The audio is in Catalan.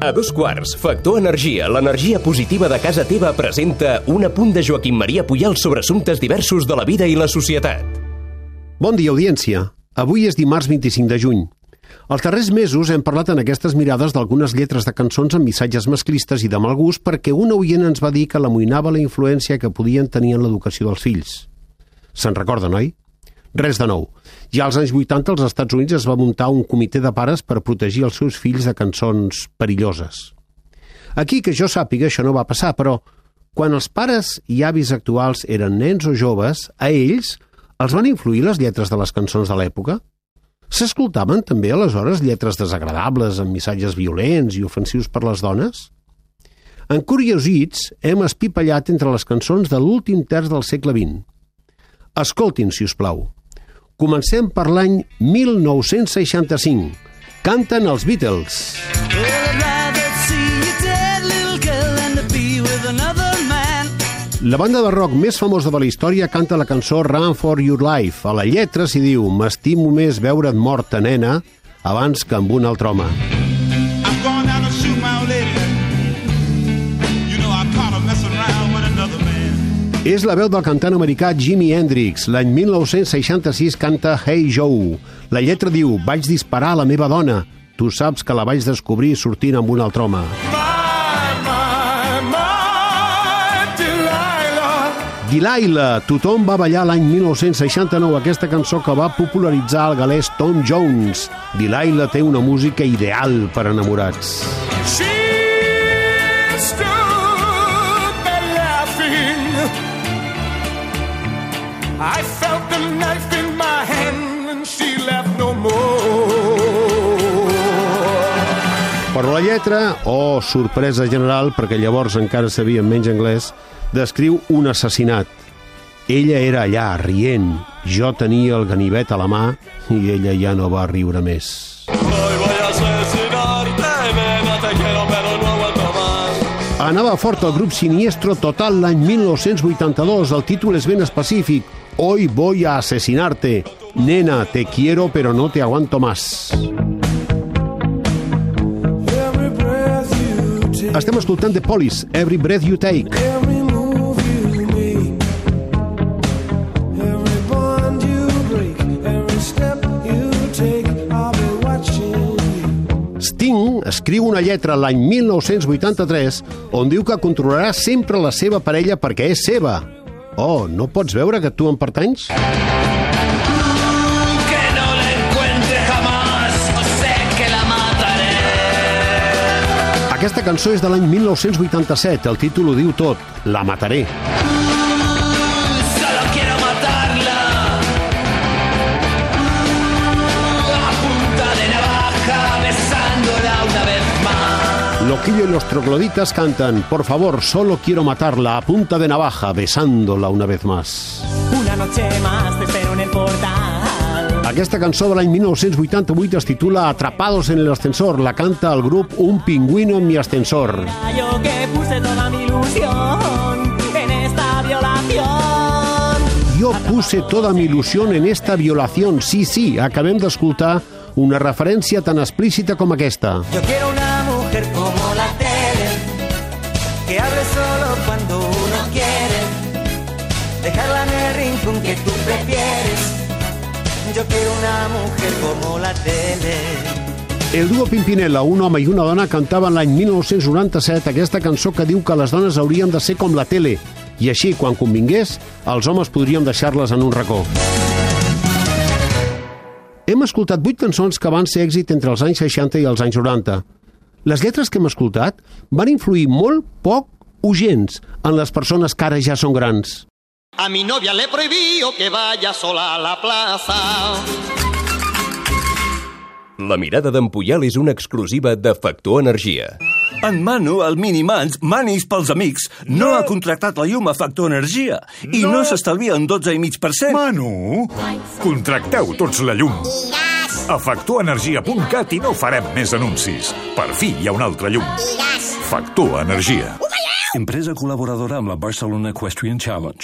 A dos quarts, Factor Energia, l'energia positiva de casa teva presenta un apunt de Joaquim Maria Puyal sobre assumptes diversos de la vida i la societat. Bon dia, audiència. Avui és dimarts 25 de juny. Els darrers mesos hem parlat en aquestes mirades d'algunes lletres de cançons amb missatges masclistes i de mal gust perquè un oient ens va dir que l'amoïnava la influència que podien tenir en l'educació dels fills. Se'n recorda, noi? Res de nou. Ja als anys 80 als Estats Units es va muntar un comitè de pares per protegir els seus fills de cançons perilloses. Aquí, que jo sàpiga, això no va passar, però quan els pares i avis actuals eren nens o joves, a ells els van influir les lletres de les cançons de l'època? S'escoltaven també aleshores lletres desagradables amb missatges violents i ofensius per les dones? En Curiosits hem espipallat entre les cançons de l'últim terç del segle XX. Escoltin, si us plau. Comencem per l'any 1965. Canten els Beatles. La banda de rock més famosa de la història canta la cançó Run for Your Life. A la lletra s'hi diu M'estimo més veure't morta, nena, abans que amb un altre home. I'm going down to shoot my És la veu del cantant americà Jimi Hendrix. L'any 1966 canta Hey Joe. La lletra diu Vaig disparar a la meva dona. Tu saps que la vaig descobrir sortint amb un altre home. Delilah, tothom va ballar l'any 1969 aquesta cançó que va popularitzar el galès Tom Jones. Delilah té una música ideal per enamorats. She Però la lletra, oh, sorpresa general, perquè llavors encara sabíem menys anglès, descriu un assassinat. Ella era allà, rient. Jo tenia el ganivet a la mà i ella ja no va riure més. Hoy voy a asesinarte, nena, te quiero pero no aguanto más. Anava fort el grup Siniestro Total l'any 1982. El títol és ben específic. Hoy voy a asesinarte. Nena, te quiero pero no te aguanto más. Every Estem escoltant The Police, Every Breath You Take. every. Sting escriu una lletra l'any 1983 on diu que controlarà sempre la seva parella perquè és seva. Oh, no pots veure que tu en pertanys? Aquesta cançó és de l'any 1987, el títol ho diu tot, La mataré. Loquillo y los trogloditas cantan Por favor, solo quiero matarla a punta de navaja, besándola una vez más. Una noche más te espero en el portal. Aquesta cançó de l'any 1988 es titula Atrapados en el ascensor. La canta el grup Un pingüino en mi ascensor. Yo que puse toda mi ilusión en esta violación. Yo puse toda mi ilusión en esta violación. Sí, sí, acabem d'escoltar una referència tan explícita com aquesta. Yo quiero una mujer como la tele, que hable solo cuando uno quiere, dejarla en el rincón que tú prefieres. Yo quiero una mujer como la tele. El duo Pimpinela, un home i una dona, cantaven l'any 1997 aquesta cançó que diu que les dones haurien de ser com la tele i així, quan convingués, els homes podríem deixar-les en un racó. Hem escoltat vuit cançons que van ser èxit entre els anys 60 i els anys 90. Les lletres que hem escoltat van influir molt poc o gens en les persones que ara ja són grans. A mi novia le prohibió que vaya sola a la plaza. La mirada d'en Puyal és una exclusiva de Factor Energia. En Manu, el Minimans, Manis pels amics, no, ha contractat la llum a Factor Energia i no, s'estalvia un 12,5%. Manu, contracteu tots la llum. A factorenergia.cat i no farem més anuncis. Per fi hi ha un altre llum. Factor Energia. Empresa col·laboradora amb la Barcelona Equestrian Challenge.